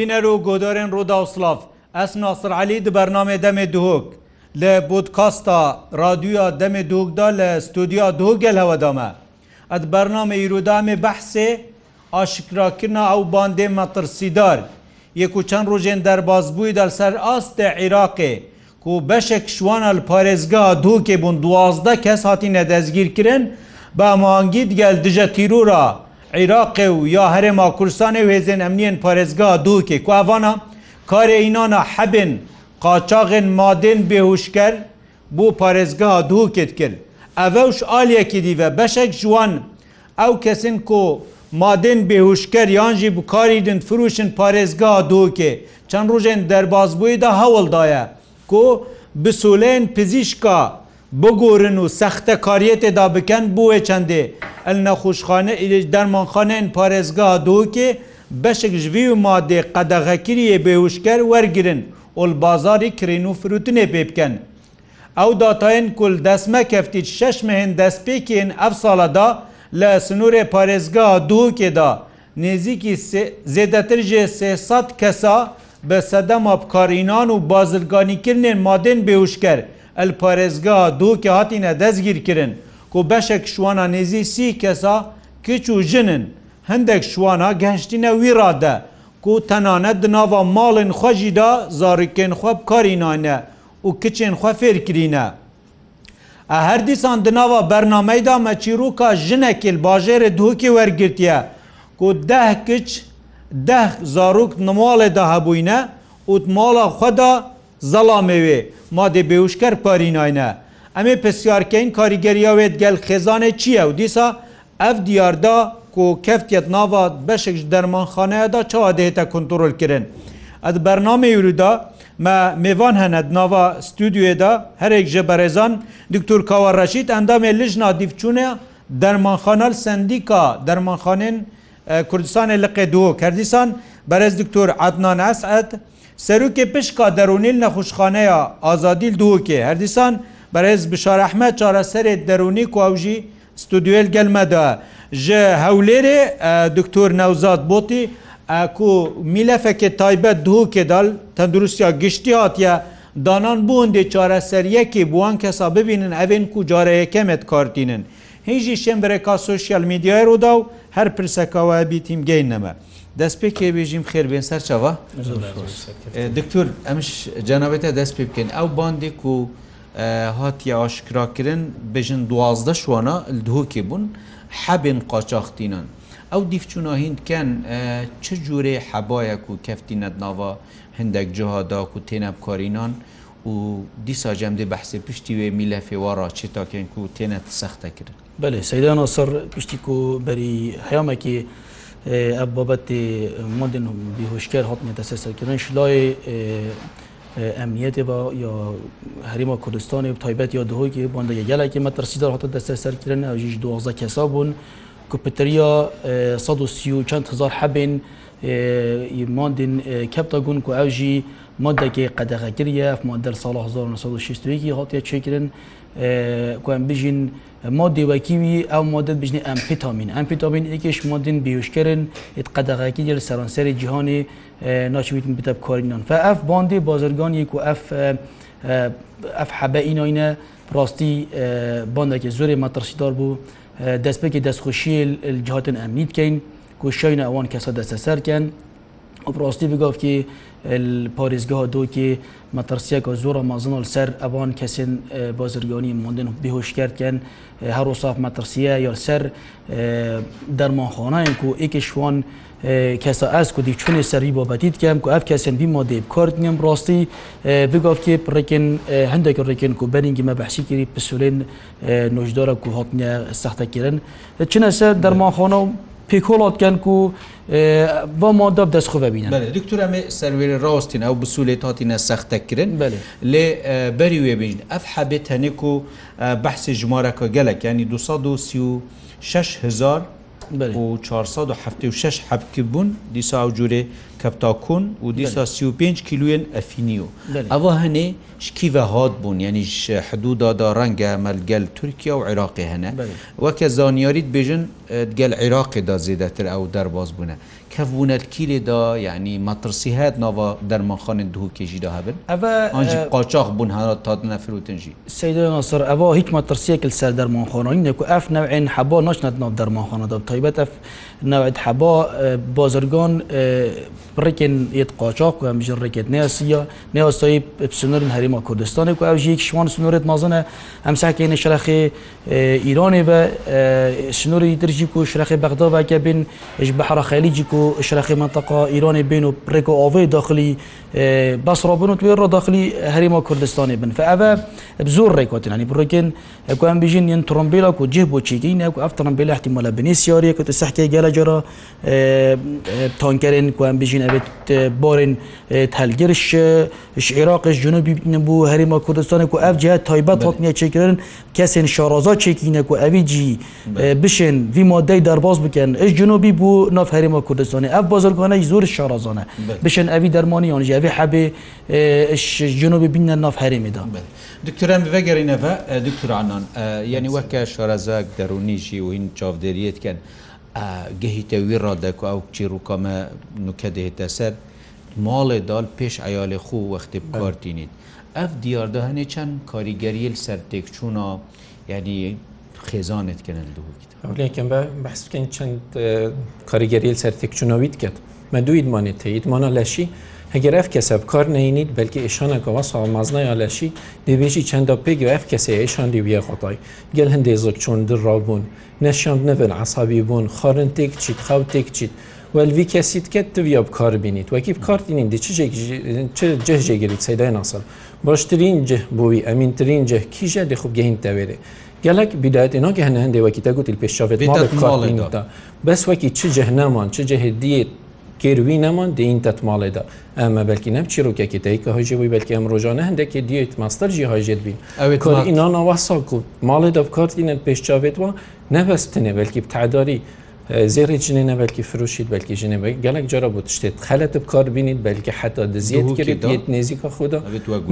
بینەر و گۆدارێن ڕووداوسلاف ئەس ناسرعلی دی بەرنامێ دەمێ دوهۆک لە بودکاستا رادیویا دەمێ دووکدا لە ستودیا دوۆ گەل هەوەدامە ئەت بەرنامە ئیرودامێ بەحسێ ئاشکراکردنا ئەو باندێ مەترسیدار یەک و چەند ڕۆژێن دەربازبووی دەسەر ئاستە عێراقێ کو بەشێک شوانە لە پارێزگا دووکێ بوون دوازدە کەس هاتی نەدەستگیرکردن بە ئەمانگیت گەل دژە تیرورە عێراقێ و یا هەرێما کوردستانی وێزن ئەمنیەن پارێزگا دووکێ کووانا کارێ ئینانە حەبن قاچاغن مادن بێهوشکەر بۆ پارێزگا دووکت کرد ئەڤەوش ئالیەکی دیڤە بەشێک جوان ئەو کەسن کۆ مادن بێهوشکەر یانجی بکاریدن فروشن پارێزگا دووکێ چەند ڕژێن دەربازبوویدا هەوڵدایە کۆ بسولێن پزیشکا بگۆرن و سەختە کاریەتێدا بکەن بووێ چەندێ ئەل نەخۆشخانە ئیلش دەرمانخانەن پارێزگا دۆکێ بەشێک ژوی و مادێ قەدەغەکریە بێوشکەر وەرگرن ئۆل بازاری کرین و فروتنێ پێ بکەن. ئەو داتاین کول دەسمە کەفتی شش مهێن دەستپێکێن ئەف ساڵەدا لە سنوورێ پارێزگا دووکێدا نێزییکی زێدەترژێ سێسات کەسا بە سەدەما بکارینان و بازرگانیکردێن مادێن بێوشکرد. ئەل پارێزگا دووکە هاتیینە دەستگیرکردن کو بەشێک شوانە نێزی سی کەسا کچ و ژنن هەندێک شوانە گەشتینە ویرادە کو تەنانەت دناوا ماڵن خۆژیدا زارکێن خوب کارینانە و کچێن خوا فێرکرینە. ئە هەر دیسان دناوا بەرنمەیدا مەچیرروکە ژنێکیل باژێرە دووکی وەرگرتە کو ده کچ ده زارک نمالێدا هەبووینە وت ماڵە خۆدا زەڵامەوێ مادێ بێوشکەر پارین ناینە ئەمێ پرسیارکەین کاریگەریاوێت گەل خێزانێ چییە و دیسا ئەف دیاردا کو کەفتێت ناوات بەشێک دەرمانخانەیەدا چاوا دێتە کنتترۆلکردن. ئەد بەرنامەی ورودا مە میێوان هەنەت ناوا ستودیوێدا هەرێک ژە بەرێزان دکتور کاوەڕەشید ئەندامێ لژنا دیفچوونە دەرمانخانال سندیکا دەرمانخانێن کوردستانی لقێ دوۆ کردستان بەرز دکتور عادنان ئەسعەت Serokê pişka derûnil nexuşxaneya azadîl duhokê herdîsan berez bişarehme çareserê derûnî ku ew jî studyoel gelmede ji hewlêrê doktor Newzat botî ku milefekê taybet duhokê dal tendurustiya giştî hatiye, danan bu hûndê çareseriyekê buwan kesa bibînin evên ku careyekemmet kartînin. Hêjî şembereka sosyal medyayê roda ew her pirseka we bîtîm geyn neme. دەست پێ کێبێژیم خێر بێن سەر چاوە دکتور ئەمش جەنابێتە دەست پێ بکەین ئەو باندێک و هاتی ئاشکراکردن بژن دوازدە شوانە دهۆکێ بوون حەبێن قاچاختینان ئەو دیفچوونا هندکەن چ جوورێ حەبایەک و کەفتینەت ناوە هەندێک جهاداک و تێنەبکارینان و دیسا جەمدە بەحسێ پشتی وێ میلە فێوارا چێتاکەن و تێنەت سەختەکردن بەێ سەدان سەر پشتی و بەری هەیامێکی ئەب بابەتی مدن بیهوشکر هاتنیێتە سەرسەرکردن شلای ئەمنیەتی بە یا هەریما کوردستانی تایبەت یا دهۆکی بۆندە یەلێکی مەترسیدار هاتە دەستە سەرکردن ئەو ژیش دوازە کەسا بوون کوپتریا 130 چەند هزار حەبین ماندین کەپتا گون کو ئەو ژی مادەکی قەدەغەکریە مادەر ساڵ 1960 هاتیە چێکردن کوم بژین مادی وکیوی او ماده بجنی امپیتامین امپیتامین یکیش مادین بیوشکرن ات قدغکی جل سرانسر جهانی ناچویتن بتب کارینان فا اف باندی بازرگان یک و اف اف حبه اینا اینه راستی بانده که زور مطرشی دار بو دست بکی دستخوشی الجهات امنیت کن که شاین اوان کسا دست سر کن و بڕاستی بگوتکی پارێزگەها دۆکی مەترسیەکە زۆرە مازن سەر ئەوان کەسێن بازرگانی مندن بهۆشکردکەن هەرو ساف مەترسیە یا سەر دەرمانخۆناین و ئێکشوان کەسە ئەس کودی چونێ سەری بابەتیت کەم و ئەف کەسن بیما دێب کارتنیم ڕاستی بگاتکێ ڕێکن هەندێک ڕێکن و بەرنگی مە بەحشی کردی پسولێن نوژدارە و هاتنە سەختەکردن چنە سەر دەرمانخۆنە و پێکۆڵاتگەن و بۆ مادە دەستخۆە بینە دکتورە سەروێ ڕاستین ئەو بسوولێ هاتیینە سەختەکردن لێ بەری وێبین ئەف حەبێت هەنێک و بەحسی ژمارەکە گەلک ینی 236 هزار و 476 حەبکرد بوون دیسا و جوورێ کەپتاکون و دیسا 35 کیلوێن ئەفینی و ئەوە هەنێ شکیڤە هاات بوون یعنیش حدودادا ڕەنگە مەلگەل تورکیا و عێراقی هەنە وەکە زانیاریت بێژن گەل عێراقیدا زێدەتر ئەو دەرباز بوونە کەفبوونەت کیلێدا یعنی مەترسی هاات ناوە دەرمانخانن دوو کێژیدا هەبن ئەڤ قاچاق بوون هەرا تاتنە فرروتنجی سیدۆ ناسر ئەوە هیچ مەترسیەکل سەر دەرمانخۆنەوە نەکو ئەف نەوێن حەبا ناچنەت ناو دەرمانخانەدا تایبەت ئەف ناوێت حەبا بازرگان ڕێکێن یت قاچاق و ئەمژر ڕێکێت نێسیە نێوەستایی سنورن هەریما کوردستانی و ئەوژی شوان سنوورێت مازنە ئەم ساکەینە شەرەخی ئیرانێ بە سنووری درژی و شرەخی بەغداواکە بین ش بە حراخەلیجی و شرەخی منطقا ئیرانی بین و پرێک و ئاوی داخلی بەسڕابن و توێ ڕۆ داخلی هەریما کوردستانی بن فەوە زۆر ڕێکاتینانی بڕێکن ئەکوان بژین ین ترمبیلا و جێ بۆ چێکی نەکو ئەف ترمبیل احتیممەە بنی سیارەیە کە سەحکە گەلە جارا تانکەرن کوان بژین ئەبێت بارن تەلگرش عێراقش جنوبی بوو هەریما کوردستانە و ئەف جهات تایبەت هاتنیە چێکردن کەسێن شارازا چێکینە و ئەویجی بشێن وی مادەی دەرباز بکەن ئش جنوبی بوو ناف هەریما کوردستانی ئەف بازرگانە زۆر شارازانە بشێن ئەوی دەرمانیان ژەوی حەبێ جنوبی بینە ناف هەرێمیدا دکتۆران بەگەڕینەوە دکتورانان یعنی وەکە شارازاک دەرونیژی و هین چاودێریتکەن. گەهیتە ویڕادەک ئەو چیر و کامە نوکە دێتە سەر ماڵێ دال پێش ئەیاڵێ خو وەختی بکارتینیت ئەف دیاردە هەنێ چەند کاریگەریل سەر تێکچوونا یعنی خێزانت کردن دووکیت ئەوکەم بە بەحسکەین چەند کاریگەریل سەر تێکچوونەویت کرد مە دوو ئیدمانێت تەیتمانە لەشی ئەگەر ئەف کەسە بکار نینیت بەلکی ئێشانەکەەوە ساڵمازنای یاالەشی دەبێژی چەندە پێگە ئەف کەسێ ئێشاندی ویە خۆتای گەل هەندێ زۆر چۆن درڕاوبوون نەشاند نەبن عسابی بوون خارن تێک چیت خاو تێک چیت وەلوی کەسیت کە تویا بکار بینیت وەکی بکارتینین دی جەژێگەری سەدای ناسەر باشترین جه بووی ئەمینترین جه کیژە دەخوب گەهین تەوێرێ gelek bidayetênagehne hindê wekî te gotil pêşavê bes wekî çi cehneman çi cehediyê کێروی نەمان دین تەتماڵێدا ئەمە بەلکی نەم چیرۆکێکی تایی کە هەژێەوەی بەلکی ئەم ڕۆژانە هەندێکی دیێت ماستەرژی هەژێت بین ئەوێ کۆینانا وەساکو ماڵێ دەبکارتینە پێشچاوێتەوە نەبەستنێ بەلکی بتعداری زێری جنێنە بەلکی فرۆشیت بەلکی ژنەوەی گەلک جارە بۆ شتێت خەلت بکار بینیت بەلکی حتا دزیێت کردیت نێزیکە خوددا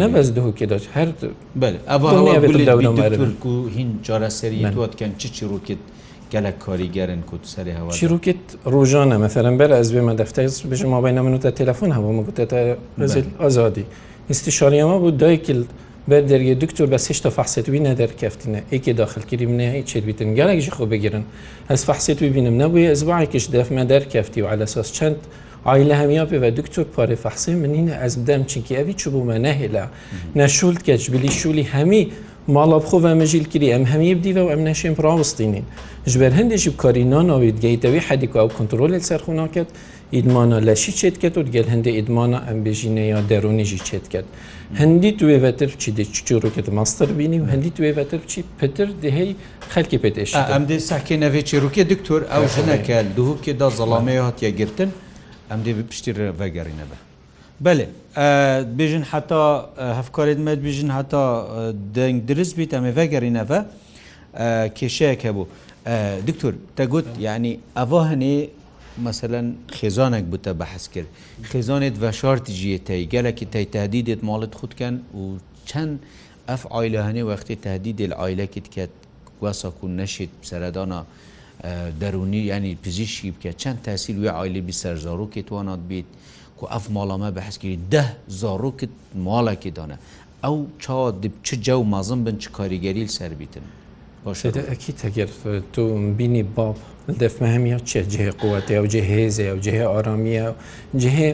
نەبەست دووکێداش هەر هین جارە سەری دواتکەن چی چی ڕووکێت. gelek karîgerin ku tu serê heva çîrokît rojane meferem ber ez bê me defteyiz bêje mabeyna min te telefon heba me gote te rezil azadî İstişariyama bu daykil ber dergê diktor bes hiç te fehset wî ne derkeftine ekê daxilkirî min hey çêbitin gelek ji xwe bigirin ez fehset wî bînim nebûye ez baekîş def me derkeftî û elesas çend aile hemyape ve diktor parê fehsê min yine ez bidem çinkî evî çûbû me nehêle neşûlt geç bilî şûlî hemî ماڵە بخۆە مەژیلگیری ئەم هەمی بدیوە و ئەم نەشێن پراوەستینین ژبەر هەندێکی کاری ناناوێت گەیتەوەی حەدیکا و کنترۆلێت سەرخۆ ناکەێت ئیدمانە لەشی چێتکەێت و گەل هەندێ ئیدمانە ئەم بێژینە یا دەرونیژی چێتکەێت هەندی توێڤەتر چی دچیڕووکێت ماستر بینی و هەندی توێڤەتر چی پتر دهەی خەلکی پێتش ئەم دێ ساکێ نەوێ چێروکێ دکتۆر ئەو ژنەکە دووکێدا زەڵامەیە هاتیە گرتن ئەم دێ پشتی ڤەگەڕینەبە بەێ بێژن حتا هەفکارێت مەد بژن حتا دەنگ درست بیت ئەمێ ڤگەڕینەڤە کێشەیەکە بوو دکتور تەگوت یعنی ئەڤ هەنێ مەسەەن خێزانێک بتە بەحس کرد خێزانێت بەشارتی ژیەتەی گەلێکی تەیتەدی دێت ماڵت خودکەن و چەند ئەف ئایلە هەنێ وەختی تهدی دێ ئایلەکت کات وەسەکو نەشێت سەردانە دەرونی ینی پزیشکی بکە چەند تاسییل وێ ئایلی بی سەرزارۆکێت وانات بیت. کو ئەف ماڵامە بە حسکی ده زارۆکت ماڵێکی داە ئەو چا چ جە و مازم بن چ کاریگەریل سربیتن باشکی تەگەر تۆ بینی باب دەفمەهمیە چێ جێ قوتێ و جێهێزێ و جێهێ ئارامیە و جێهێ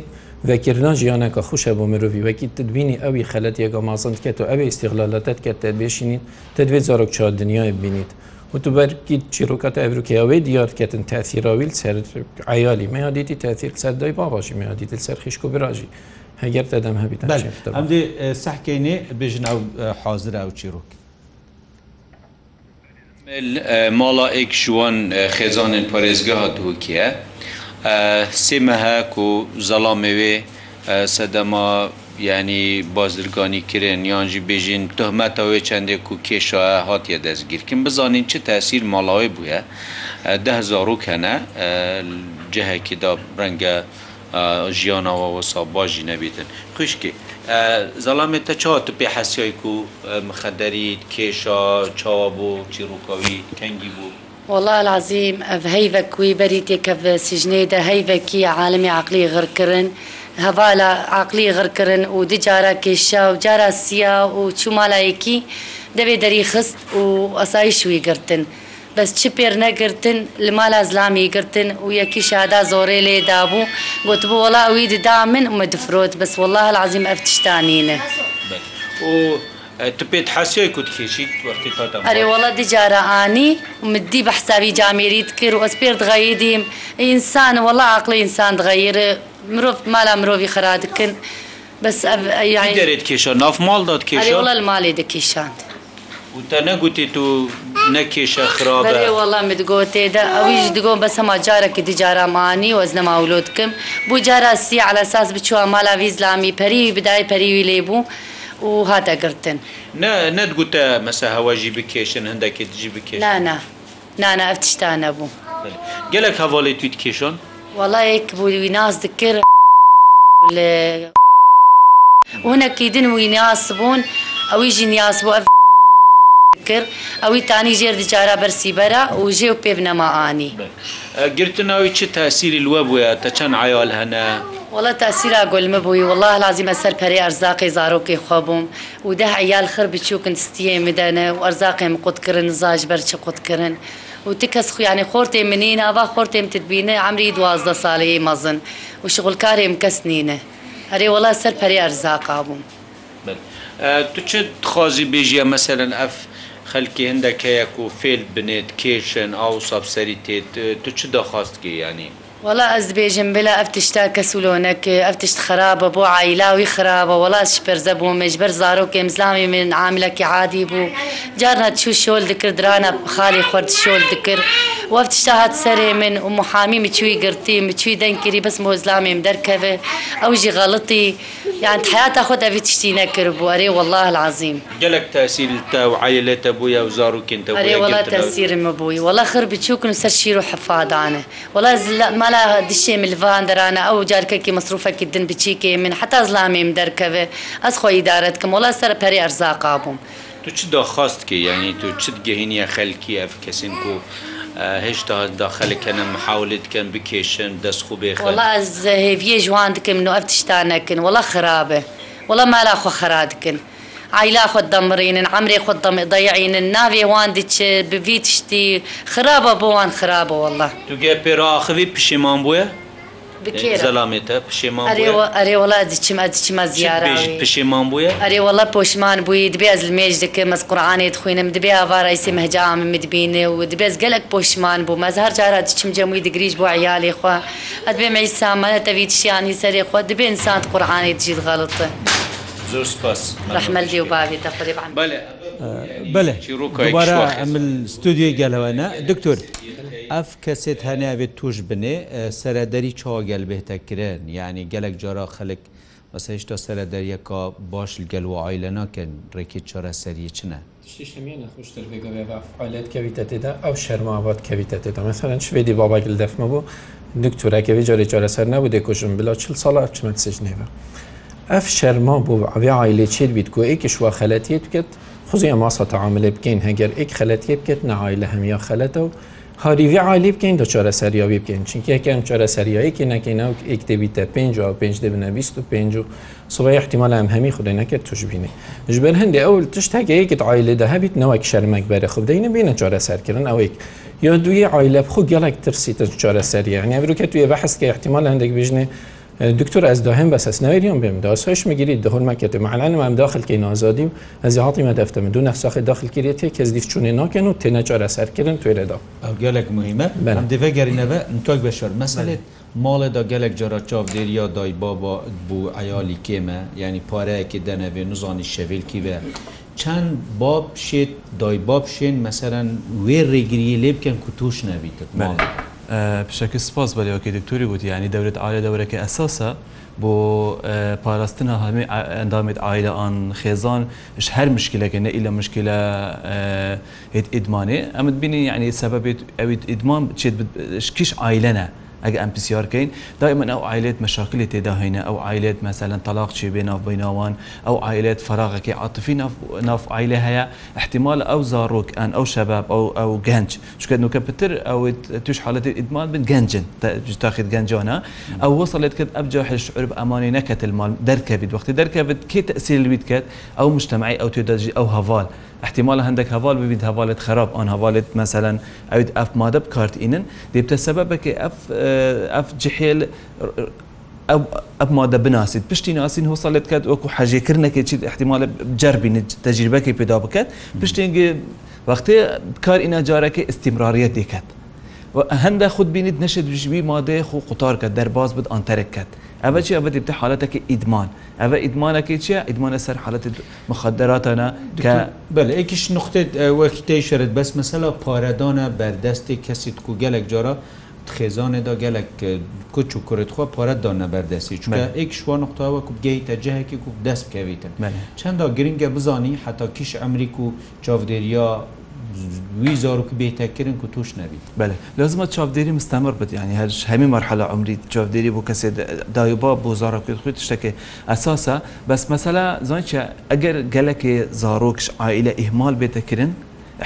vekirna jiyyaneka xuşe bû mirovî wekî tidbînî ew xelet yeka mazin diket û ew îstiqlaltet ket te bêşînîn te divê zarok ça dinyayê binît. وتبەرکی چیرۆکەتە ئەروکیاوەی دیارکەتن تاثیراویل سەر عیالی مەیادیتی تاثیر سەردای باباشی مەیادیت سەر خشک و براژی هەگەر دەدەم هەبیت ئەمدی سەحکەینێ بژن ئەو حاضرا و چیرۆک. ماڵا ئێک شووان خێزانن پەرێزگە هاتووکیە سێمە هەک و زەڵامەوێ سەدەما ینی بازرگانی کرن یانجی بێژین تهمەتەوەی چندێک و کێشایە هاتیە دەستگیرکن بزانین چه تاثیر ماڵاوی بووە دهزارو کەنە جەهێکیدا ڕەنگە ژیانەوەوە ساباژی نەبیتن خوشکی زەڵامی تە چاوە پێ حەسیایی و مخەدەریت کێشە چاوە بوو چیرروکاوی تەنگی بوو والله العظيم هيفك وي بريتك في سجنيدة هيفك عالمي عقلي غير كرن هەوا لە عقلی غڕکردن و دجارە کێشا و جارە سیا و چوومالایەکی دەبێت دەری خست و ئەسایی شووی گرتن بەس چ پێر نەگرتن لە مالا زلامی گرتن و یەکی شادا زۆرە لێدا بوو گوتبوو وڵا ئەوی ددا من ئمە دفرۆت بەس وله العزیم ئەفتشتانینە. تو پێت حسیۆی کوت کێشیت وەختی پاتە ئەرێ وڵە دیجارەانی مدی بە حساوی جامیریت کرد و ئەس پێر دغەیدیم ئینسان وڵە عقلی ئینسان دغەیر مرۆڤ مالا مرۆڤی خراردکن بەس دەرێت کێشە ناف ماڵدات کێشە وڵە ماڵێ دەکیشاند وتە نەگوتی تو نەکێشە خراپە وەڵام دگۆتێدا ئەویش دگۆم بە سەما جارەکی دیجارامانی وەزنەماولۆ دکم بوو جارە سی على ساس بچووە مالا ویزلامی پەری بدای پەریوی لێ بوو. و هاتەگرتن نەتگوتە مەسە هەواژی بکێشن هەندێکی دژی بکێ نانا نانا ئەف تشتانە بوو گەلک هەواڵی تویت کێشۆن وەڵایەک بووی ناز دکرد لە وەنەکی دن وی نیاز بوون ئەویژی نیاز بوو ئەف کرد ئەوی تانی ژێر دجارە بەرسیبەرە و ژێ و پێ بنەماانی گرتنەوەی چ تاسیری لوە بووە تە چەند عیال هەنە وڵە تاسیرا گولمە بووی والله لازیمە سەر پەری ئەرزاقی زارۆکی خۆبووم و ده عیال خر بچووکن ستیە مدەنە و ئەرزاقیم قوتکردن زاش بەرچە قوتکردن و تکەس خویانی خۆرتێ منین ئاوا خۆرتێم تبینە ئەمری دوازدە ساڵەیە مەزن و شغلکارێم کەس نینە هەرێ وڵا سەر پەری ئەرزاقا بووم تو چ دخوازی بێژیە مەسەرەن ئەف خەلکی هەندەکەیەک و فێل بنێت کێشن ئاو سابسەری تێت تو چ دەخواستکی ینی؟ وڵا ئەس بێژم بلا ئەف تشتا کە سولۆنەکە ئەف تشت خراپە بۆ عیلاوی خراپە وڵاتش پەرزە بوو مێژبەر زارۆکە ئەمزلامی من عاملەکی عادی بوو جارنا چوو شۆل دکردرانە خاڵی خورد شۆل دکرد وەف تشتا هات سەرێ من و محامی مچووی گرتی مچووی دەنگگیری بەس مۆزلامیم دەرکەوێ ئەو ژی غەڵتی یان حیاتا خۆ ئەوی تشتی نەکرد بوو ئەرێ والله العظیم گەلک تاسیلتا و عیلەتە بوو یا زارۆکینتە وڵات تاسیرمە بووی وڵە خر بچووکن سەر شیر و حەفادانە وڵە مال على دشي من الفاندر انا او جاركي مصروفك دن بچيكي من حتى ظلامي مدركه از خو ادارتكم والله سر پري ارزاق ابم تو چه داخواست که یعنی تو چه گهینی خلکی اف کسین کو هشتا داخل کنم محاولت کن بکشن دست خوب بخن والله از هیوی جوان دکم نو افتشتانه کن والله خرابه والله مالا خو خراد کن عیلا خۆت دەمرێنن ئەمرێ خۆت دەیعینن ناوێ وان دیچ ببی تشتی خراپە بۆوان خراپە وله دوگە پێراخوی پشیمان بووە؟ زەلامێتە پشێمان ئەرێوەڵا دیچم ئەچمە زیارە پشێمان بووە ئەرێوەڵە پۆشمان بووی دبێ ئەز مێژ دەکە مەسقڕانێت خوێنم دبێ ئاوارای سێ مەجاامم دبینێ و دبێز گەلک پۆشمان بوو مەزهر جارە دچم جەمووی دگریش بۆ عیالێ خوا ئەدبێ مەی سامانە تەوی تشیانی سەرێ خۆ دبێ ئسان قڕانێت جیت غەڵتە. زۆر سپاس ڕحمەلی و باێت بەێ چیڕووکەوارە ئەمل ستودیۆی گەلەوەە دکتۆر ئەف کەسێت هەنیاوێت توش بنێ سەرەدەری چاوە گەل بێتەکردن یعنی گەلک جارا خەلک بەسە هشتا سرە دەریەکە باش گەلوعای لە ناکەن ڕێکی چۆرە سەری چنە فعالەت کەویتە تێدا ئەو شەرمابات کەویتە تێدا مەسەەن شوێدی باباگل دەفمە بۆ دکتورەکەوی جارێ جارە سەر نەبوو دێکۆژم بلا چل ساڵە چمە سێژ نێوە. ئەف شەرما بۆ ئەوێ عیلێ چێت بیت کو ئێکیشوا خەلەتیت بکرد خوزی ئەماسە تعاملێ بکەین هەگەر ئێک خەلەتیە بکرد نەعای لە هەمیا خەلەتەوە هاریوی عالی بکەین دە چۆرە سەریاوی بکەین چینکیەکەم چۆرە سەریایەکی نەکەینەوە ئێک دەبیتە 5 5 دەبنە 25 و سوی احتیمال ئەم هەمی خودی نەکرد توشبینێ ژبەر هەندی ئەو تشتێکەیەکت عیلێدا هەبیت نەوەک شەرمەک بەرە خوددەینە بینە چۆرە سەرکردن ئەوەیە یا دوی عیلە بخو گەڵک ترسیتە چۆرە سەریانە بروکە توێ بە حسکە احتیمال هەندێک بژنێ دكتور از داهم بس اسنايريون بهم داس هش مگیرید دهور مکته معلن من داخل که نازادیم از هاتی ما دفتم دو نفس اخ داخل کریت که از دیف چونه ناکن و تنچار اثر کردن تو ردا او گلک مهمه هم دیو گرینه و توک بشور مسئله مال دا گلک جارا چاو دیر یا دای بابا بو عیالی کمه یعنی پاره که دنوی نزانی شویل کی و چند باب شید دای باب شین مثلا وی رگری لبکن کتوش نبیتت مال پشەکە سپاس بەلەوەکە دکتوری گوتی ینی دەورێت ئاە دەورەکە ئەساسە بۆ پاراستنە هەمێ ئەندامێت ئایدە ئان خێزان ش هەر مشکلەکە نە ئیلە مشکلە هێت ئیدمانێ ئەمت بینی یعنی سەبەبێت ئەویت ئیدمان چێت شکیش ئایلەنە ئەگە ئەم پرسیارکەین دائمەن ئەو عیلێت مەشاکلی تێدا هەینە ئەو عیلێت مەسەلەن تەلاق چێ بێ ناوبینناوان ئەو عیلێت فراغەکە عاطفی ناف عیلە هەیە احتیمال ئەو زارۆک ئەن ئەو شەباب ئەو ئەو گەنج چکە نوکە پتر ئەو توش حالەتی ئیدمان بن گەنجن تاخیت گەنجانە ئەو وصلت کرد ئەبجا حشعر ئەمانی نەکەت المال دەرکەبیت وقتی دەرکەبت کێ تەسیلویت کرد ئەو مشتمعی ئەو تێداژی ئەو هەواڵ احتیمال هەندێک هەواڵ ببییت هەواڵت خراپ ئەن هەواڵت مەسەەن ئەوید ئەف مادە بکارتئینن دێبتە سەبەبەکە ئەف جحێل ئەب مادە بناسیت پشتی ناسین هۆساڵێت کات وەکو حەژێکردنەکە چیت احتیمالە جەربین تەجربەکە پیدا بکات پشتێنگە وەختێ کار ئینەجارەکە استیمراریەت دێکات. هەندە خودبینیت نەشت بژوی مادەیە خو قوتارکە دەرباز بد ئانتەرەکەت. ئەە چی ئەە دیبتە حالەتەکە ئیدمان ئەە ئیدمانەکەی چیە ئیدمانە سەر حالەتی مخدەراتەنە کە بل ئەیکیش نقطێت وەکتی شرت بەس مەسەلا پارەدانە بەردەستی کەسی کو گەلێک جارە خێزانێدا گەلک کوچ و کوردخوا پارەتدانە بەردەسی چونکە ئەیکشوا نقطتاوە کو گەیتە جەهێکی کو دەست بکەویتن چەندا گرنگە بزانی حتا کیش ئەمریک و چاودێریا وی زارک بێتەکردن کو توش نەبیت بەێ لازمە چاودێری مستەمەر بێت ینی هەر هەمی مەرحەلا ئەمریت چاودێری بۆ کەسێ دایوبا بۆ زارکرد خوی شتێکی ئەساسە بەس مەسەلا زانچە ئەگەر گەلەکی زارۆکش ئائلە ئیهمال بێتەکردن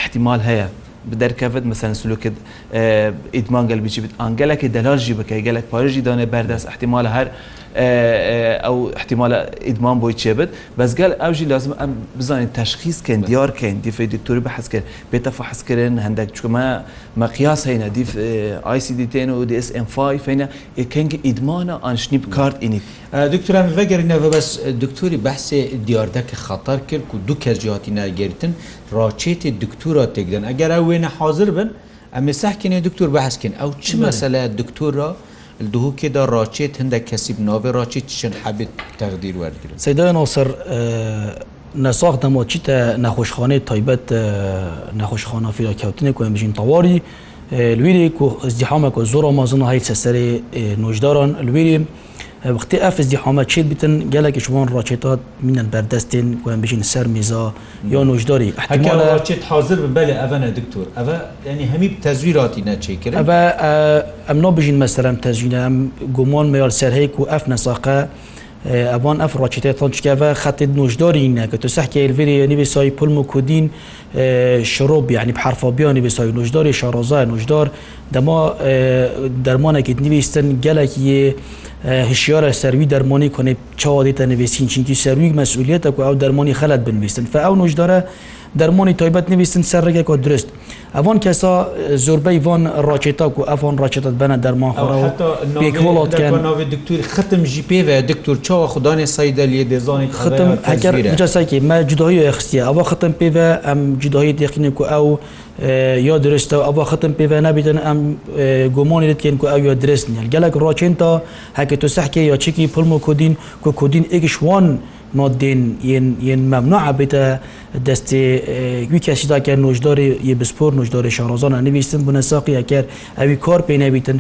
احتیمال هەیە دەرکەوت مەسەن سلوکت ئیدمان گەل بچی بێت ئەنگەلێکی دەلاژی بکەی گەلک پارژی دانێ بەردەست احتیمال هەر ئەو احتیمالە ئیدمان بۆی چێبێت بەزگەل ئەوژی لازم ئەم بزانین تەشخیسکەن دیارکەین دیفی دکتوری بە حەسکرد پێتەفە حەسکردن هەندێک چکمە مەقیاس هەینە دیف آیسیدیتێن و DSM5 فینە یەکەنگ ئیدمانە ئانشنی بکارت اینی دکتوران ڤگەرینەوە بەس دکتوری بەحسێ دیاردەکە خەتەر کرد و دوو کەسجیاتی ناگەرتن ڕاچێتی دکتورا تێکدن ئەگەر ئەو وێنە حاضر بن ئەمێ ساکێنێ دکتور بەحسکن ئەو چ مەسەلە دکتورا دووکێدا ڕاچێت هەندە کەسی بناوێ ڕاچی چشن حەبێت تەغدیر وەرگن سەدای نوسەر نەساخ دەماچیتە نەخۆشخانەی تایبەت نەخۆشخانە فیراکەوتنێک و بژین تەواری لویری کو زیحامە کو زۆر مازن هیچ سەسەری نوژداران لویری وقتی ئەفزدی حامەچێت بتن گەلێکی شوان ڕاچێتات منن بەردەستێن وان بژین سەر میزا یا نوژداری حچێت حاضر ببلێ ئەە دکتۆر ئەە ینی هەمی تەزویراتی نەچێکرد ئەە ئەمنا بژین مەسەرم تەزیینە ئەم گومان میال سەرهەیە و ئەف نەساقە ئەوان ئەفڕاچیتە تۆنچکەە خەتی نوژداری نەکە تو سەحکی الڤری نوێسایی پلم و کودین شرۆب یعنی حرفابیانی بێسای نوژداری شارۆزای نوژدار دەما دەرمانێکیت نویستن گەلێکی هشیارە سەروی دەرمانی کنێ چاوادێتە نوێسین چینکی سەروی مەسئولیتە و ئەو دەرمانی خەلت بنویستن فە ئەو نوژدارە دەرمۆنی تایبەت نویستن سەرڕێکێک و درست ئەوان کەسا زۆربەی ڤۆن ڕاکێتاک و ئەفۆن ڕاکێتت بەنە دەرمانخۆڕەوەڵاتکەن دکتور ختم ژی پێوە دکتور چاوە خوددانێ سایدە لێ دێزانانی ختمجاساکی مە جدایی خستە ئەوە ختم پێوە ئەم جدایی تێخنێک و ئەو یا درستە ئەوە ختم پێوە نبیێتن ئەم گۆمانی لێتکەن و ئەو یا درست نیە گەلک ڕاکێن تا هەکە تو سەحکە یا چێکی پلم و کودین کو کودین ئێکیشوان. نۆدین یەن مەمنوعبێتە دەستێ گوی کەسیداکە نوۆژداری یە بسپۆر نوژداری شارۆزانە نویستن بوونە ساقیەکەر ئەوی کار پێ نەبیتن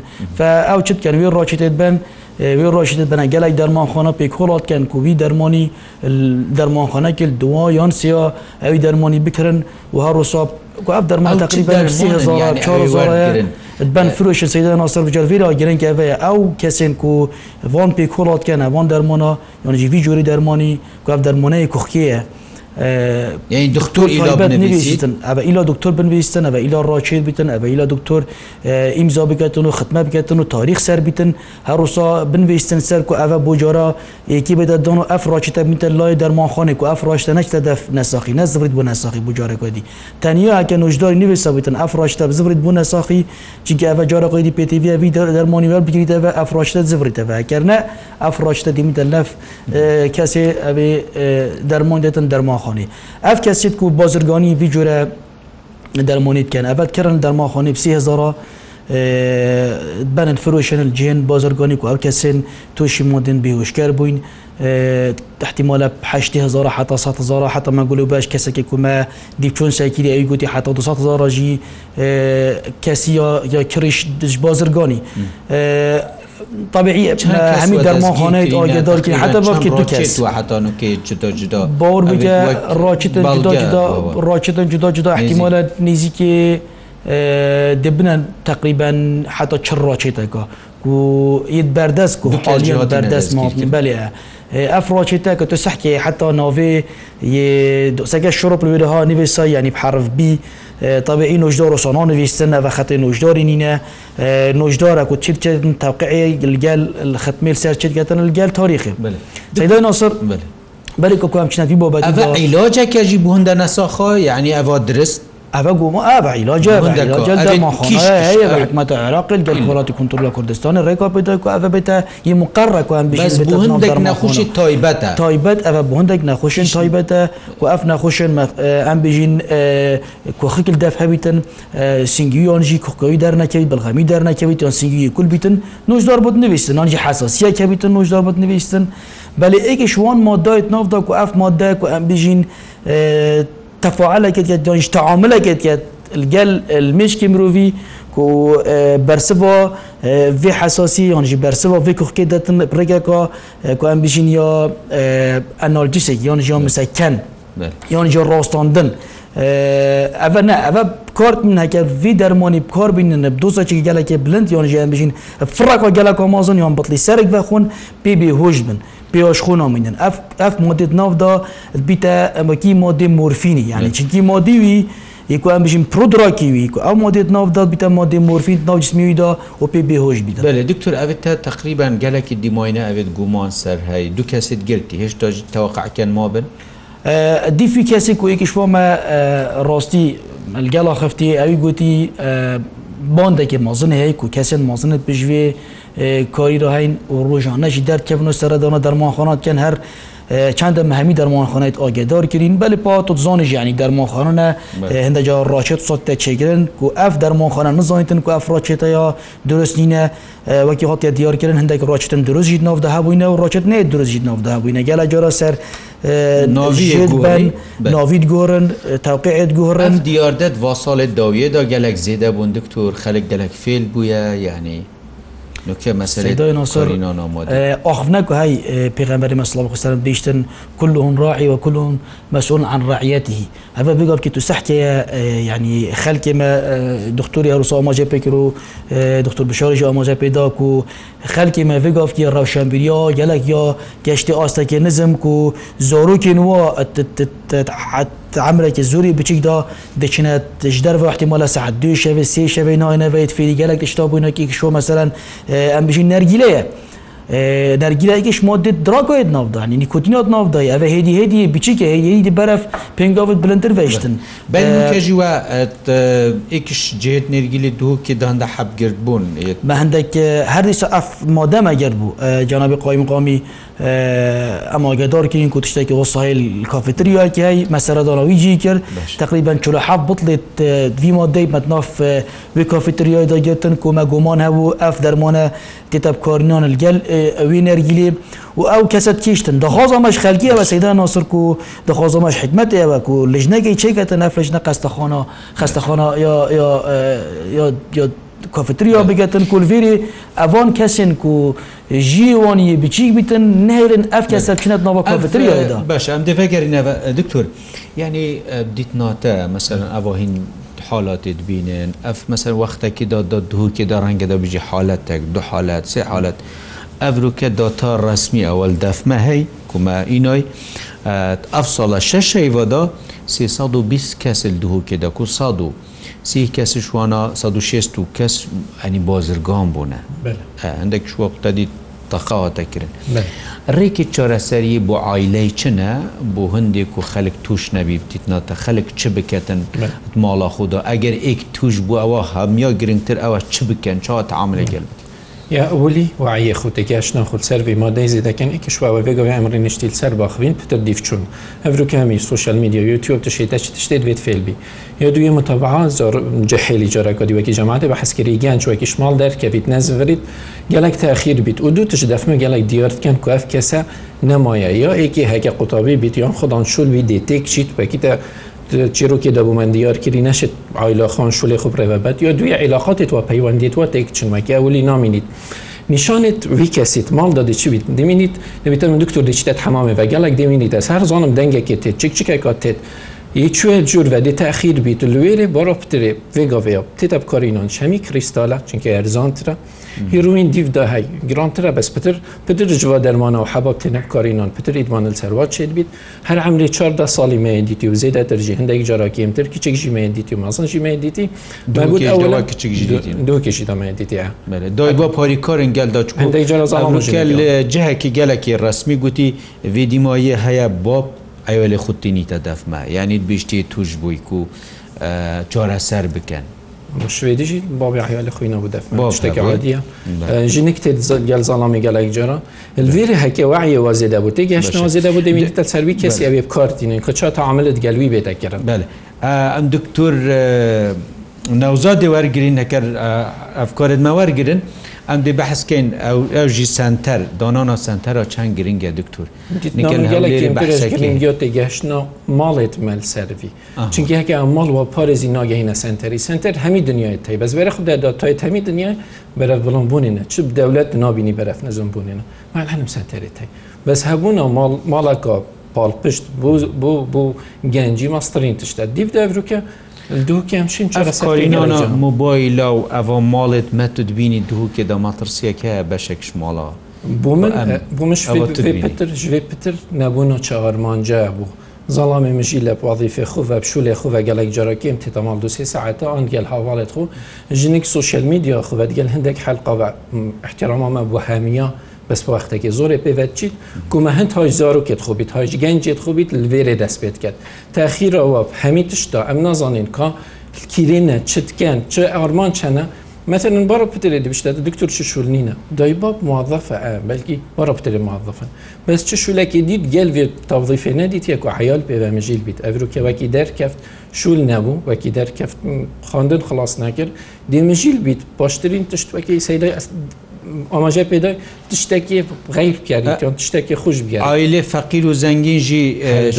ئەو چتکەن وی ڕۆچێت بن وی ڕۆشێت بنە گەلای دەرمانخۆنە پێک هۆڵاتکەن کووی دەرمۆنی دەرمانخۆنەکرد دووا یان سیا ئەوی دەرمۆنی بکردن و هەڕۆساب ئەف دەرمان تقریبا 4 هزار بەن فرۆش سەدا ناسەر بجارڤێرا گەرنگەوەیە ئەو کەسێن و وان پێ کۆڵاتکەنە وان دەرمۆنا یانجیوی جۆری دەرمانی کو دەرمۆنەیە کوخکیە. دکتۆر نویستن ئە ئیلا دکتۆر بنویستن ئە ئیلا ڕاچێت بتن ئە ئیلا دکتۆر ئیمزا بکەن و ختمە بکەن و تاریخ سەر بتن هەروسا بنویستن سەر و ئەە بۆ جارا یەکی بەدەدان و ئەف ڕاچتە میتە لای دەرمانخۆنێک و ئەف ڕاشتە نەشتە دەف نەساخی نەزبیت بۆ نەساخی بجارێکدی تەنیا ئەکە نوژداری نوێسا بتن ئەف ڕاشتە بزبیت بۆ نەساخی چیکە ئەە جارە قیدی پێتیVی دەرمانیوە بگریتەوە ئەف ڕاشتە زبریتەوە کەرنە ئەف ڕاشتە دیمیتە لەف کەسێ ئەبێ دەرمان دێتن دەرمانخ دەرماخۆنی ئەف کەسیت و بازرگانی ویجوورە دەرمونیت کەن ئەبەت کردن دەرماخۆنی پسی هزار بەن فرۆشن جێن بازرگانی و ئەو کەسێن تۆشی مدن بێوشکار بووین تحتیمالە 1600 حتا مەگول و باش کەسێکی کومە دیچۆن ساکیری ئەوی گوتی حتا 200 ڕژی کەسی یا کریش دژ بازرگانی طبيعي همي درمان خانه آگه دار که حتی با که تو کس و حتی نو که جدا جدا باور بگه راکتن جدا جدا راکتن جدا جدا احتمال نیزی که دبنن تقریبا حتی چر راکت اگه و ید بردست که حالیا بردست ما بله اف راکت که تو صح که حتی ناوی یه دو سگه شروع بلویده ها نویسا یعنی بحرف بی طبیعی نوژدار و سانان ویستن و خط نوژداری نینه نوژداره کو چیل چیل توقعی گل ختمیل سر چیل گتن گل تاریخی بله سیدای ناصر بله بله که کام چنفی بابت علاجه که جی بوهنده نساخه یعنی اوا درست أبقوا ما أبعي لا جاب لا جاب ما خنا هي حكمة العراق الكورات كنترول كردستان ريكا بيتك أبا بيتا يمقرر كان بيش بس بهندك نخوش تايبتا تايبت أبا بهندك نخوش تايبتا وأف نخوش أم بيجين كوخك الدفع بيتن سنجيون جي كوكوي درنا كبيت بالغامي درنا كبيت يان سنجي كل بيتن نوش داربط نبيستن أنجي حساسية كبيتن نوش داربط نبيستن بلي إيكش وان مادة نافدا كو أف مادة كو أم بيجين تەفعالەکەت کە دۆنیش تەعاعملەکەت کە گەل مشکی مرۆڤی کو بەرسبە vê hesasî yan jî bersiva vê kuxkê detin pirêkeka ku em bijîn ya enalcîsekî yan jiyan misekken yan ji rastandin ev ne ev kar min heke vî dermanî kar bînin dosaçekî gelekê bilind yan jî em bijîn firaka gelek amazon yan bitlî serek vexwin pêbê hoj bin. پیاشخون آمینن اف اف مادت ناف دا بیتا امکی ماده مورفینی یعنی چونکی ماده وی یکو هم بشیم پرودراکی وی که ام ماده ناف داد بیتا ماده مورفین ناف جسمی وی دا و پی بهوش بیدا بله دکتر اوید تا تقریبا گلکی دیماینه اوید گومان سر هی دو کسید گلتی هشتا توقع کن ما بن دیفی کسی که یکیش ما راستی الگلا خفتی اوی گوتی باندەکە مازن هەیە و کەسێن مازنت بژێ کاری را هین ڕۆژانەشی دەرکەبن و سەردەونە دەرمانخۆناتکەن هەر چنددە مهمی دەرمانخانەیت ئاگدار گرین بەلی پا تو زۆن ژیانی دەرمانخانە هەندەجا ڕاچێت سوتتە چێگرن و ئەف دەرمانخانە نزانیتن و ئەف ڕاچێتە یا درستنینە وەکی هاتیە دیارکردن هەندێک ڕاچتن درستژید نافدەها بووینە و ڕاچێت نێ درستژید نافدەها بووینە گەلە جارە سەر ناوید گۆرن تاوقعێت گۆڕن دیاردەت وا ساڵێت داویێدا گەلک زێدە بوون دکتۆر خەلک گەلک فێل بووە یعنی نوكي مسألة ناصر أخفناك هاي پیغمبر ما صلى الله عليه وسلم بيشتن كلهم راعي وكلهم مسؤول عن رعيته هذا بيقول كي تسحت يعني خلك ما دكتور يروسا ما جا بكرو دكتور بشار جا ما جا بيداكو خلك ما بيقول كي روشنبيريا يلك يا گشت آستاك نظم كو زورو كنوا عملێکی زوری بچیکدا دەچینە دەژدەر وحتیمە لە سعات دو شەوێ سێ شەوەی ناینەوەیت فێری گەلێک شتا بوونەکی شۆ مەسەرەن ئەمبژین نەرگیلەیە. دەرگیرایکیش مدت دراگوێت ناودانی نیکوتینات ناودای ئەە هێدی هێدی بچیکە هەیەدی بەرەف پێنگاوت بلندتر بەشتن بەژی وە ئیکش جێت نێرگیلی دووکی داندا حەبگرت بوون بە هەندێک هەردیسە ئەف مادەمەگەر بوو جانابی قۆی مقامی ئەما گەدارکەین کو تشتێکی وەسایل کافتریا کی مەسەرە داراویجی کرد تقریبان چ ح بڵێت ویما دی مەتناف وی کافتریای داگرتن کۆمە گومان هەبوو ئەف دەرمانە تێتەبکارنیان لەگەل ئەوی نەرگیلی و ئەو کەسەت کشتن دەخوازمەش خەلکی ئەوە سەدا ناسر و دەخوازمەش حکمت ئێوە و لەژنەگەی چێکەتە نەفلژنە قەستەخۆنە خستەخۆنە یا کۆفتریەوە بگەتن کولڤری ئەڤۆن کەسن و ژیوانی بچیک بتن نێرن ئەف کەسە بچنێت نەوە کۆفتریەوەدا باش ئەم دەفەگەرینەوە دکتور ینی دیتناتە مەسەرن ئەڤۆهین حالاتێ بینێن ئەف مەسەر وەختێکیدا دا دوورکێدا ڕەنگەدا بژی حالەتێک دو حالەت سێ حالەت ئەڤروکە داتا ڕسمی ئەوەل دەفمە هەی کومە ئینۆی ئەف ساڵە شەشەیوەدا 320 کەسل دوورکێدا و سا و سی کەسی شوانە 16 و کەس ئەنی بازرگان بوونە هەندێک شووە قوتەدی تەقاوەتەکردن ڕێکی چۆرەسەری بۆ ئایلەی چنە بۆ هەندێک و خەلک توش نەبی بتیتناتە خەلک چ بکەتن ماڵە خوددا ئەگەر ئێک توش بوو ئەوە هەمیە گرنگتر ئەوە چ بکەن چاوە تعاملێ گەل بکە یا ئەولی وعە خوتێکیاشنا خود سەروی مادەی زیدەکەن ئەکیشواوە بێگەوە ئەمڕی نیشتیل سەر باخبین پتە دیفچون ئەفروکامی سوشل میدییا یوتیوب تشێتە تشتێت بێت فێلبی یا دوێ متەبعا زۆر جەحێلی جارەکە دیوەکی جەماعتە بە حسکری گیان چوەکی شمال دەرکەویت نەزورید گەلک تاخیر بیت و دوو تش دەفمە گەلک دیارتکەن کوف کەسە نەمایە یا ئێکی هەکە قوتابی بیت یان خودان شولوی دێتێک چیت وەکیتە چیرۆکی دەبوومەند دیارکردی نەشت ئایلاخان شولی خوب ڕێبەت یا دوی عیلااقاتت وە پەیوەندیت وە تێک چمەکی ئەولی نامینیت. نیشانێت وی کەسیت ماڵ دەدە چیت دەمینیت دەبیتە من دکتۆر دەچێت هەمامێ بە گەلک دەمینیت ئەس هەر زانم دەنگێکێت تێت چک چکێکات تێت. هیچێ جوورڤدی تاخیر بیت لێرێ بۆڕۆ پترێ ێگەڤەیە تێتە بکارینۆن چەمی کریستالا چونکە ئەرزانترە هیروین دیفدا هەی گرانترە بەس پتر پتر جووا دەرمانە و حەباب تێنە بکارینۆن پتر ئیدمانل سەروا چێت بیت هەر ئەمری چاردا ساڵی مەیە دیتی و زێدا دەرجی هەندێک جاراکیمتر کچێک ژیمەیە دیتی و مازن ژیمەیە دیتی بەگوت ئەولا کچێک دو کشیدامەیە دیتیە دای بۆ پاریکارن گەلدا هەندێک جارە جەهەکی گەلێکی ڕسمی گوتی ویدیمایە هەیە بۆ ئەوێ لێ خوتینیتە دەفمە یعنی بیشتی توش بوویک و چۆرە سەر بکەن شوێدیژی بابی حیال خوینەوە دەف شتێکە ژینە کتێت گەل زاڵامی گەلایک جارا لێری هەکێ وعە وازێدا بوو تێگەشتەوە زێدا بوو دەبیێتە سەروی کەسی ئەوێ بکارتینین کە چا تا عملت گەلوی بێتەکردن بەێ ئەم دکتۆر ناوزاد دێوەرگرین هەکە ئەفکارت مەوەرگرن ئەم دێ بەحسکەین ئەوژی سنتەر دۆنانا سنتەرە چەند گرنگگە دکتور گەشتنا ماڵێت مەل سەروی چونکیکە ماڵ و پارێزی ناگەینە سنتەری سنتەر هەمی دنیای تی بەس بەرە خوددا تای هەمی دنیا بەرەف بڵم بوونینە چ دەولەت نابینی بەرەف نەزم بوونینە مال هەنم سنتەری تی بەس هەبووە ماڵەکە پاڵ پشت بۆ گەنجی ماسترین تشتە دیف دەڤروکە دووکەمچین چارەسەکەینەوە مۆبایلە و ئەوە ماڵێت مەتت بینی دووکێ دەماترسیەکە بەشێک شماڵە بۆ من بۆ منتر ژێ پتر نەبوون و چاوەرمانجا بوو. زەڵامی مژی لە پواظیفێ خو بە پشولێ خو بە گەلێک جارەکەم تێتەماڵ دوسێ ساعتە ئەن گەل هاواڵێت خو ژنێک سوشل میدییا خوبەت گەل هەندێک حلقا بە احتیرامامە بۆ هەمیە بەس وەختێکی زۆرێ پێوێت چیت کومە هەند های زار و کێت خوبیت هاش گەنجێت خوبیت لێرێ دەست پێت کرد تاخیرەوە هەمی تشتا ئەم نازانین کا kirêne çitken çi arman çene meselin bara ptirê dibişte de diktur çi şûlnîne daybab muazefe e belkî bara ptirê muazefen bes çi şûlekê dît gel vê tavzîfê nedît ye ku heyal pêvemijîl bît evro ke wekî derkeft şûl nebû wekî derkeft xandin xilas nekir dêmijîl bît baştirîn tişt wekî seyre ئاماژە پێدا تشتێکی غیر بکەن تشتێکی خوش بگە ئایلێ فەقیر و زەنگینژی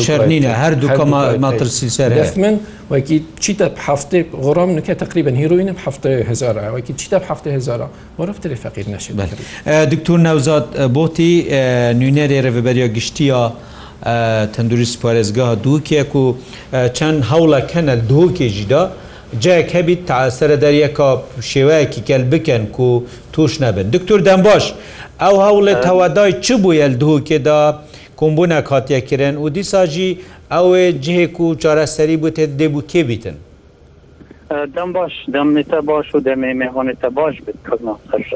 شەرنینە هەردووکەمە ماترسی سەر من وەکی چیتە هەفتێ غۆڕام نکە تقریبن هیروینم هەفتە هزار وەکی چیتە هەفتە هزار وەرفتری فەقیر نەشی دکتور نەوزاد بۆتی نوێنەری ڕێبەریە گشتیە تەندوری سپارێزگا دووکێک و چەند هەوڵەکەنە دۆکێژیدا جایەک هەبیت تا سرە دەریەکە شێوەیەکی کەل بکەن و توش نەبن دکتور دەم باش ئەو هەوڵێ تەوادای چ بووە دووکێدا کۆمبوونە کاتیەکردن و دیساژی ئەوێ جهێک و چارەسەری بتێت دێبوو کێبیتن دەم باش دەمێتە باش و دەمێ مێهۆنێتە باش بکردناخش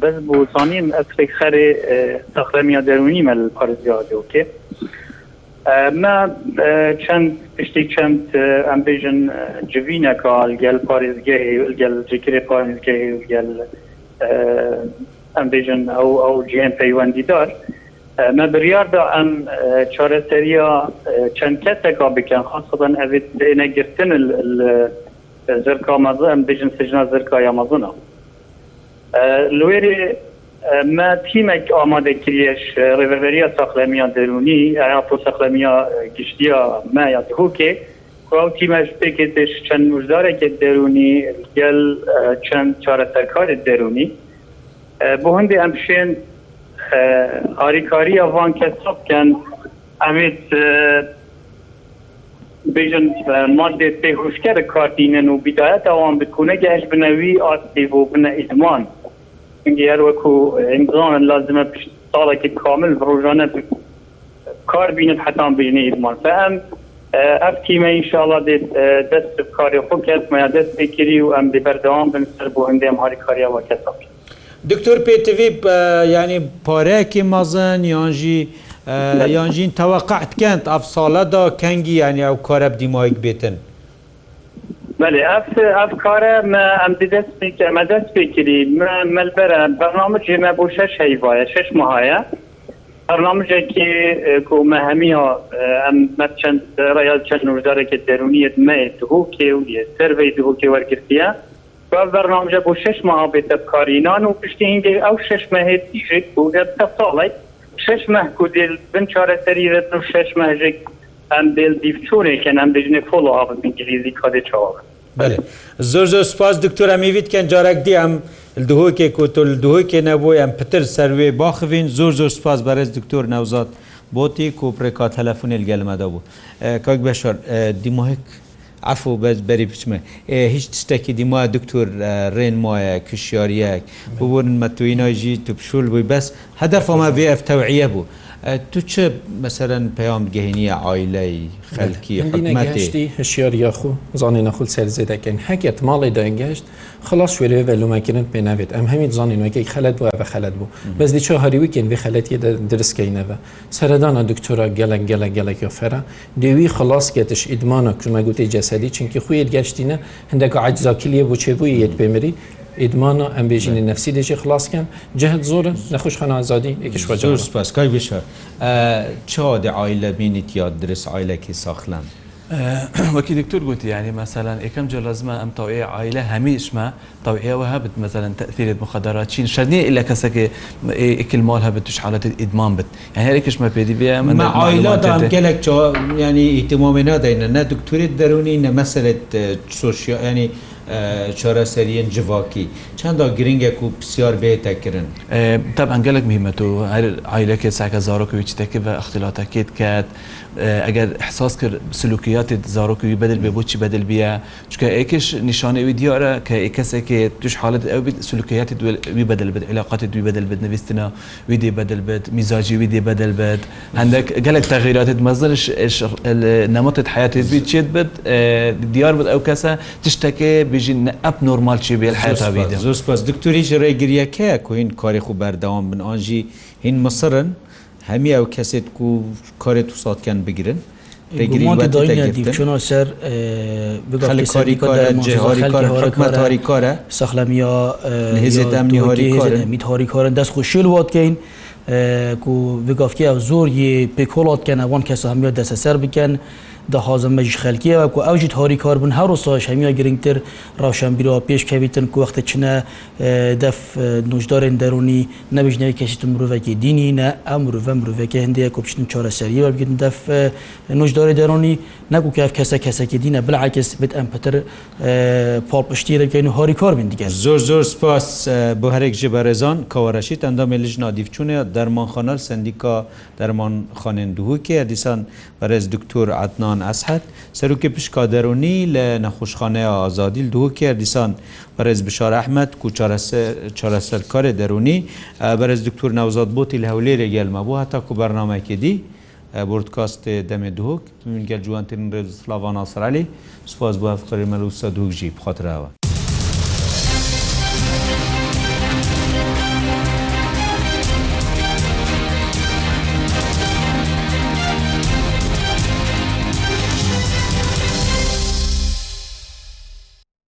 بەس بۆ زانیم ئەسێک خەرێ تەخرەمیا دەرونی مەل پارزیادی وکێ ما چەند پشتی چەند ئەم بێژن جوینەکەڵ گەل پارێزگەگەل جکرێ پارێزگەگەل ئەم بێژن ئەو ئەو جیان پەیوەندیدار me biryar da em çareseriya çend keteka bikin xasadan evê dêne girtin zirka mezin em dijin sicna zirka ya mezina li wêrê ما تیمێک ئامادە کریش ڕێبەریا ساخلەمیان دەرونی عراق سەخلەمیا گشتیا ما یا هوکێ ئەو تیمەش پێکێتش چەند مژدارێکێک دەرونی گەل چەند چارەسەرکارت دەرونی بۆ هەندێ ئەمشێن هاریکاری ئەوان کەسە بکەن ئەمێت بژن مادێت پێ هوشکە کارتینن و بیداەت ئەوان بکوونە گەشت بنەوی ئاستی بۆ بنە ئیدمان. هەر وەکو ئیمزان لازمە ساڵێکی کامل ڕۆژانە کار بینن حتان بینێ ئیدمان فەم ئەف تیمە انشاءله دێت دەست کاری خۆ کەسمە دەست پێکردی و ئەم بەردەوام بن سەر بۆ هەندێم هاری کاریەوە کەساپ دکتۆر پێتV ینی پارەیەکی مەزن یانژی یانژین تەوەقعتکەند ئەف ساڵەدا کەنگی یانیا و کارە بدیمایک بێتن. بله اف اف کار ما ام دست می که دست بگیری مل برم برنامه ما بو شش هیوایه شش ماهایه برنامه که کو مهمی ها ام چند رایال چند نوزاره که درونیت مه دهو که و یه سروی دهو که ورگرتیه و برنامه بو شش ماه به تبکارینان و پشتی اینگه او شش ماه دیشک بو گفت سالی شش ماه کدیل بن چاره سری رتنو شش ماه جک ئەم بێل دیفچۆرێکن ئەم بژنێ فۆڵ ئاپ ئینگلیزی کادێ چاوە بله زۆر زۆر سپاس دکتۆر ئەمیویت کەن جارێک دی ئەم دوهۆکێک کۆتۆل دوهۆکێ نەبووی ئەم پتر سەروێ باخوین زۆر زۆر سپاس بەرز دکتۆر نەوزات بۆتی کۆپڕێکا تەلەفۆنێ گەلمەدا بوو کاک بەشار دیماهک عفو بەس بەری بچمە هیچ تشتێکی دیما دکتۆر ڕێن وایە کشیارەک ببوون مەتویناژی تو پشول بووی بەس هەدەفەمە VF تەوعە بوو. تو چه مثلا پەیام گەهێنیە ئایلەی خەلکی هەشتی هەشیار یاخو زانانی نەخل سەرزێدەکەن هەکێت ماڵی داگەشت خلاص شوێرێ بەلوماکردن پێ ناوێت ئەم هەمی زانینەکەی خەلت وە بە خەلت بوو بەس دیچ هەریویکن بێ خەلەتی درستکەینەوە سەردانە دکتۆرا گەلک گەلە گەلێکی فەرە دێوی خلاص کێتش ئیدمانە کومەگوتی جەسەدی چونکی خویت گەشتینە هەندێک عجزاکیلیە بۆ چێبووی یەت پێمەری ئیدمانە ئەم بێژینی نفسی دێکی خلاصکەم جهت زۆرن نەخشخان ئازادی یکیشوە زۆر سپاسکای بشە چا عیلە بینیت یا درست عیلەکی ساخلم. وەکی دکتور گوتی ینی مەسەلاەن ئەەکەم جلەزمە ئەم تاوێ عیلە هەمیشمە تاوێەوە هەبت مەزەن تەثیرێت مخەدارا چین شەرنی لە کەسەکە ئکلمال هەبت توش حالەت ئیدمان بت هەرێکشمە پێدی بێ من عیلا گەلێک ینی ئیتمامێنادەینە نە دکتوری دەرونی نە مەسلت سوسیانی چارەسەریەن جیواکی چەنددا گرنگێک و پرسیار بێتەکردن تاب ئەنگەلک میمەت و هەر ئایلەکە ساکە زارۆکەوی چتەکە بە ئەختیلاتەکەت کات ئەگەر حساس کرد سلوکیاتت زارۆکوی بەدل بێ بۆچی بەدل بیە چکە ئێکش نیشانەوی دیارە کە ئێکەسێکێت توش حالت ئەو بیت سلوکیاتی دوی بەدل بێت علااقاتی دوی بەدل بێت نوویستنا وی دێ بەدل بێت میزاجی وی دێ بەدل بێت هەندێک گەلک تەغیراتت مەزرش نەمەتت حیاتت بی چێت بێت دیار بێت ئەو کەسە تشتەکە بێ بێژین ئەپ نۆرمال چی بێت حیاتا زۆر پس دکتۆریش ڕێگریەکەیە کوین کاری خو بەردەوام بن ئاژی هین مەسرن هەمی ئەو کەسێت و کارێت و ساتکەن بگرن. چونسەر کاری کارە سەخلەمیا هێزێتمیت هاری کارن دەست خوشیل واتکەین و بگفتیا زۆر ی پێکۆڵاتکەن ئەوان کەس هەمیە دەسەسەر بکەن. داخوازم مەژ خەلکیەوە کو ئەوژیت هۆری کار بوون هەرو ساش هەمیە گرنگتر ڕاوشانبیرەوە پێشکەویتن کو وەختە چنە دەف نوژدارێن دەرونی نەبژنەوە کەسیتم مرۆڤێکی دینی نە ئەم مرۆڤە مرۆڤێکی هەندەیە کۆپشتن چارەسەری وەبگرن دەف نوژداری دەرونی نەکو کەف کەسە کەسەکی دینە بلعکس بێت ئەم پتر پاڵپشتی دەکەین و هۆری کار بین دیگە زۆر زۆر سپاس بۆ هەرێک ژ بەێزان کەوەرەشیت ئەندامێ لژ نادیفچونە دەرمانخانەل سندیکا دەرمان خانێن دووکێ دیسان بەرز دکتۆر عتنان سلمان ئەسحت سەرروکە پشکادەرونی لە نەخۆشخانەیە ئازادیل دووەکە دیسان بەرز بشار ئەحمد و چارەسەرکارێ دەرونی بەرز دکتور ناوزاد بۆتی لە هەولێرە گەلمە بوو هەتاکو بەرنمەکە دی بردکاست دەمێ دوک گەل جوانترین ڕێزسلاوان ئاسرالی سپاس بۆ ئەفقری مەلوسە دووکژی بخاتراوە